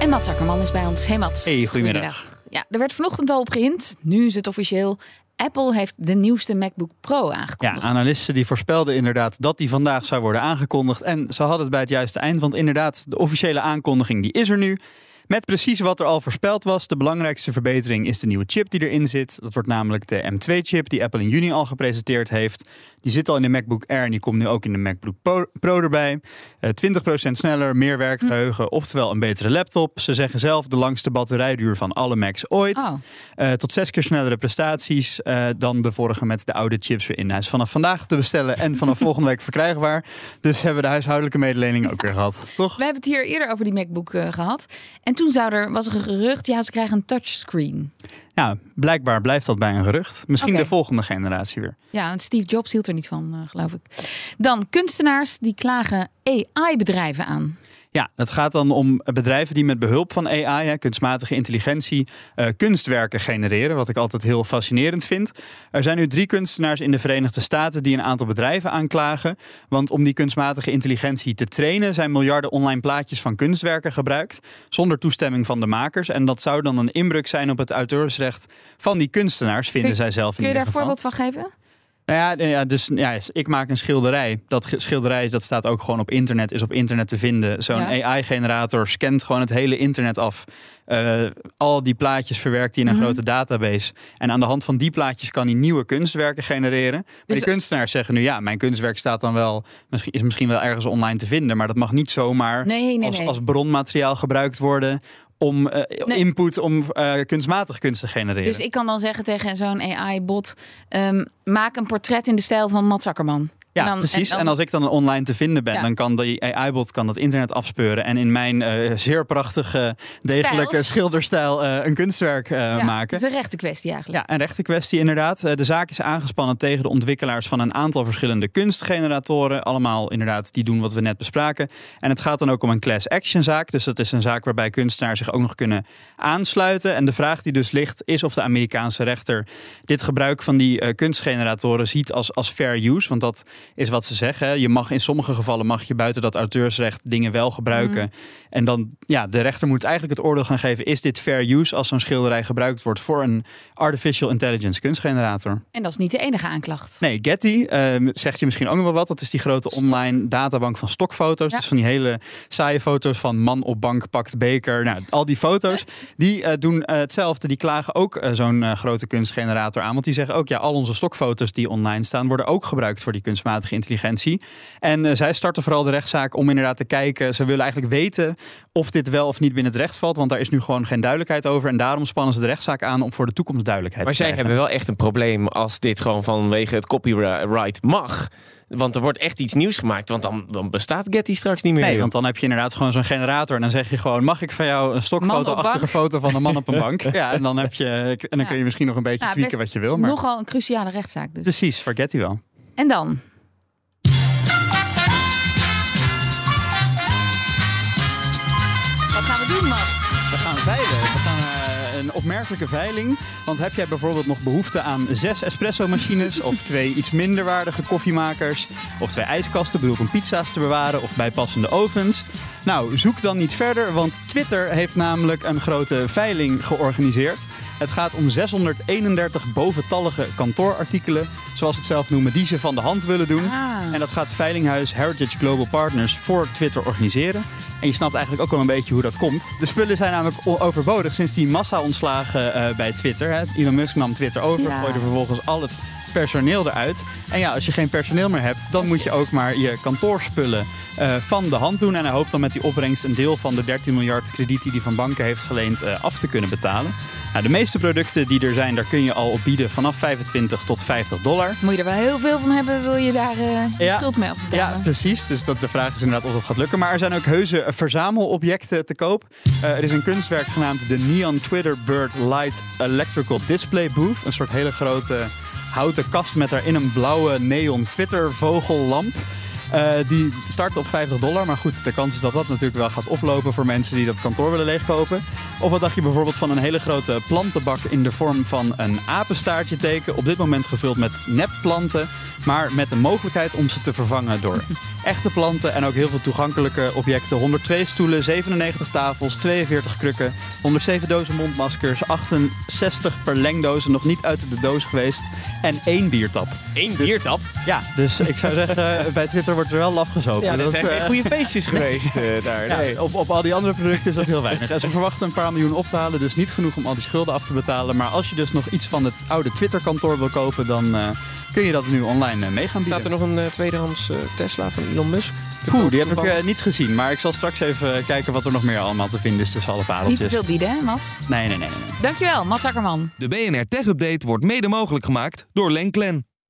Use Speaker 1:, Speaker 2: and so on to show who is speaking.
Speaker 1: En Mats Akkerman is bij ons. Hey Mats.
Speaker 2: Hey, goedemiddag.
Speaker 1: Ja, er werd vanochtend al op gehind. Nu is het officieel. Apple heeft de nieuwste MacBook Pro
Speaker 2: Ja,
Speaker 1: aangekondigd.
Speaker 2: analisten die voorspelden inderdaad dat die vandaag zou worden aangekondigd. En ze hadden het bij het juiste eind, want inderdaad, de officiële aankondiging die is er nu. Met precies wat er al voorspeld was. De belangrijkste verbetering is de nieuwe chip die erin zit. Dat wordt namelijk de M2-chip die Apple in juni al gepresenteerd heeft. Die zit al in de MacBook Air en die komt nu ook in de MacBook Pro, Pro erbij. Eh 20% sneller, meer werkgeheugen, oftewel een betere laptop. Ze zeggen zelf de langste batterijduur van alle Macs ooit.
Speaker 1: Oh.
Speaker 2: Eh, tot zes keer snellere prestaties eh, dan de vorige met de oude chips erin. Hij is vanaf vandaag te bestellen en vanaf volgende week verkrijgbaar. Dus hebben we de huishoudelijke mededeling ook weer gehad. Toch?
Speaker 1: We hebben het hier eerder over die MacBook eh, gehad. En toen zou er, was er een gerucht, ja, ze krijgen een touchscreen.
Speaker 2: Ja, blijkbaar blijft dat bij een gerucht. Misschien de volgende generatie weer.
Speaker 1: Ja, want Steve Jobs hield er niet van, eh, geloof ik. Dan kunstenaars die klagen AI-bedrijven aan.
Speaker 2: Ja, het gaat dan om bedrijven die met behulp van AI, hè, kunstmatige intelligentie, eh, kunstwerken genereren. Wat ik altijd heel fascinerend vind. Er zijn nu drie kunstenaars in de Verenigde Staten die een aantal bedrijven aanklagen. Want om die kunstmatige intelligentie te trainen zijn miljarden online plaatjes van kunstwerken gebruikt. Zonder toestemming van de makers. En dat zou dan een inbreuk zijn op het auteursrecht van die kunstenaars, vinden
Speaker 1: Kun-
Speaker 2: zij zelf in
Speaker 1: Kun je daar een voorbeeld van geven?
Speaker 2: Nou ja, ja, dus ja, ik maak een schilderij. Dat schilderij dat staat ook gewoon op internet, is op internet te vinden. Zo'n
Speaker 1: Ja.
Speaker 2: AI-generator scant gewoon het hele internet af. Eh, al die plaatjes verwerkt hij in een
Speaker 1: Mhm.
Speaker 2: grote database. En aan de hand van die plaatjes kan hij nieuwe kunstwerken genereren. Maar
Speaker 1: Dus-
Speaker 2: de kunstenaars zeggen nu, ja, mijn kunstwerk staat dan wel, misschien, is misschien wel ergens online te vinden. Maar dat mag niet zomaar
Speaker 1: Nee, nee,
Speaker 2: als,
Speaker 1: nee.
Speaker 2: als bronmateriaal gebruikt worden om eh,
Speaker 1: Nee.
Speaker 2: input om eh, kunstmatig kunst te genereren.
Speaker 1: Dus ik kan dan zeggen tegen zo'n AI-bot: ehm, maak een portret in de stijl van Mats Akkerman.
Speaker 2: Ja,
Speaker 1: dan-
Speaker 2: precies.
Speaker 1: en
Speaker 2: als ik dan online te vinden ben,
Speaker 1: Ja.
Speaker 2: dan kan die AI-bot kan dat internet afspeuren en in mijn eh, zeer prachtige, degelijke
Speaker 1: Stijl.
Speaker 2: schilderstijl eh, een kunstwerk eh,
Speaker 1: Ja,
Speaker 2: maken.
Speaker 1: Dat is een rechte kwestie eigenlijk.
Speaker 2: Ja, een rechte kwestie inderdaad. De zaak is aangespannen tegen de ontwikkelaars van een aantal verschillende kunstgeneratoren. Allemaal inderdaad die doen wat we net bespraken. En het gaat dan ook om een class action zaak. Dus dat is een zaak waarbij kunstenaars zich ook nog kunnen aansluiten. En de vraag die dus ligt is of de Amerikaanse rechter dit gebruik van die kunstgeneratoren ziet als, als fair use. Want dat is wat ze zeggen. Je mag in sommige gevallen mag je buiten dat auteursrecht dingen wel gebruiken. En dan, ja, de rechter moet eigenlijk het oordeel gaan geven: is dit fair use als zo'n schilderij gebruikt wordt voor een artificial intelligence kunstgenerator?
Speaker 1: En dat is niet de enige aanklacht.
Speaker 2: Nee, Getty ehm, zegt je misschien ook nog wel wat. Dat is die grote online databank van stokfoto's.
Speaker 1: Ja.
Speaker 2: Dus van die hele saaie foto's van man op bank pakt beker. Nou, al die foto's, die eh, doen eh, hetzelfde. Die klagen ook eh, zo'n grote kunstgenerator aan. Want die zeggen ook, ja, al onze stokfoto's die online staan... worden ook gebruikt voor die kunstmatige intelligentie. En eh, zij starten vooral de rechtszaak om inderdaad te kijken. Ze willen eigenlijk weten of dit wel of niet binnen het recht valt. Want daar is nu gewoon geen duidelijkheid over. En daarom spannen ze de rechtszaak aan om voor de toekomst duidelijkheid
Speaker 3: Maar
Speaker 2: te
Speaker 3: zij
Speaker 2: krijgen.
Speaker 3: hebben wel echt een probleem als dit gewoon vanwege het copyright mag. Want er wordt echt iets nieuws gemaakt. Want dan, dan bestaat Getty straks niet meer.
Speaker 2: Nee,
Speaker 3: joh.
Speaker 2: want dan heb je inderdaad gewoon zo'n generator. En dan zeg je gewoon: mag ik van jou een stokfoto-achtige foto van een man op een bank? Ja, en dan, heb je, en dan
Speaker 1: Ja.
Speaker 2: kun je misschien nog een beetje tweaken wat je wil. Maar
Speaker 1: Nogal een cruciale rechtszaak dus.
Speaker 2: precies, vergeet hij wel.
Speaker 1: En dan?
Speaker 2: Opmerkelijke veiling. Want heb jij bijvoorbeeld nog behoefte aan zes espresso-machines... of twee iets minder waardige koffiemakers... of twee ijskasten bedoeld om pizza's te bewaren... of bijpassende ovens? Nou, zoek dan niet verder, want Twitter heeft namelijk een grote veiling georganiseerd. Het gaat om 631 boventallige kantoorartikelen... zoals ze het zelf noemen, die ze van de hand willen doen.
Speaker 1: Ah.
Speaker 2: En dat gaat Veilinghuis Heritage Global Partners voor Twitter organiseren. En je snapt eigenlijk ook wel een beetje hoe dat komt. De spullen zijn namelijk overbodig sinds die massa-ontslagen eh, bij Twitter. Hè. Elon Musk nam Twitter over, gooide vervolgens al het personeel eruit. En ja, als je geen personeel meer hebt, dan moet je ook maar je kantoorspullen uh, van de hand doen. En hij hoopt dan met die opbrengst een deel van de 13 miljard krediet die hij van banken heeft geleend uh, af te kunnen betalen. Nou, de meeste producten die er zijn, daar kun je al op bieden vanaf 25 tot 50 dollar.
Speaker 1: Moet je er wel heel veel van hebben, wil je daar uh, ja, schuld mee afbetalen?
Speaker 2: Ja, precies. Dus dat, de vraag is inderdaad of dat gaat lukken. Maar er zijn ook heuse verzamelobjecten te koop. er is een kunstwerk genaamd de Neon Twitter Bird Light Electrical Display Booth. Een soort hele grote houten kast met daarin een blauwe neon Twitter vogellamp. Uh, die start op 50 dollar. Maar goed, de kans is dat dat natuurlijk wel gaat oplopen voor mensen die dat kantoor willen leegkopen. Of wat dacht je bijvoorbeeld van een hele grote plantenbak in de vorm van een apenstaartje teken. Op dit moment gevuld met nepplanten. Maar met een mogelijkheid om ze te vervangen door echte planten. En ook heel veel toegankelijke objecten. 102 stoelen, 97 tafels, 42 krukken, 107 dozen mondmaskers, 68 verlengdozen, nog niet uit de doos geweest. En één biertap.
Speaker 3: Eén dus, biertap?
Speaker 2: Ja, dus ik zou zeggen, bij Twitter wordt er wel laf gezopen.
Speaker 3: Ja, dat zijn geen goede feestjes geweest uh, daar.
Speaker 2: Nee. op, op al die andere producten is dat heel weinig. En ze verwachten een paar miljoen op te halen, dus niet genoeg om al die schulden af te betalen. Maar als je dus nog iets van het oude Twitter-kantoor wil kopen, dan uh, kun je dat nu online uh, mee gaan bieden.
Speaker 3: Staat er nog een uh, tweedehands Tesla van Elon Musk?
Speaker 2: Poeh, die heb ik niet gezien. Maar ik zal straks even kijken wat er nog meer allemaal te vinden is tussen alle pareltjes.
Speaker 1: Niet te veel bieden, hè, Mats?
Speaker 2: Nee, nee, nee, nee.
Speaker 1: Dankjewel, Mats Akkerman.
Speaker 4: De BNR Tech Update wordt mede mogelijk gemaakt door Lenklen.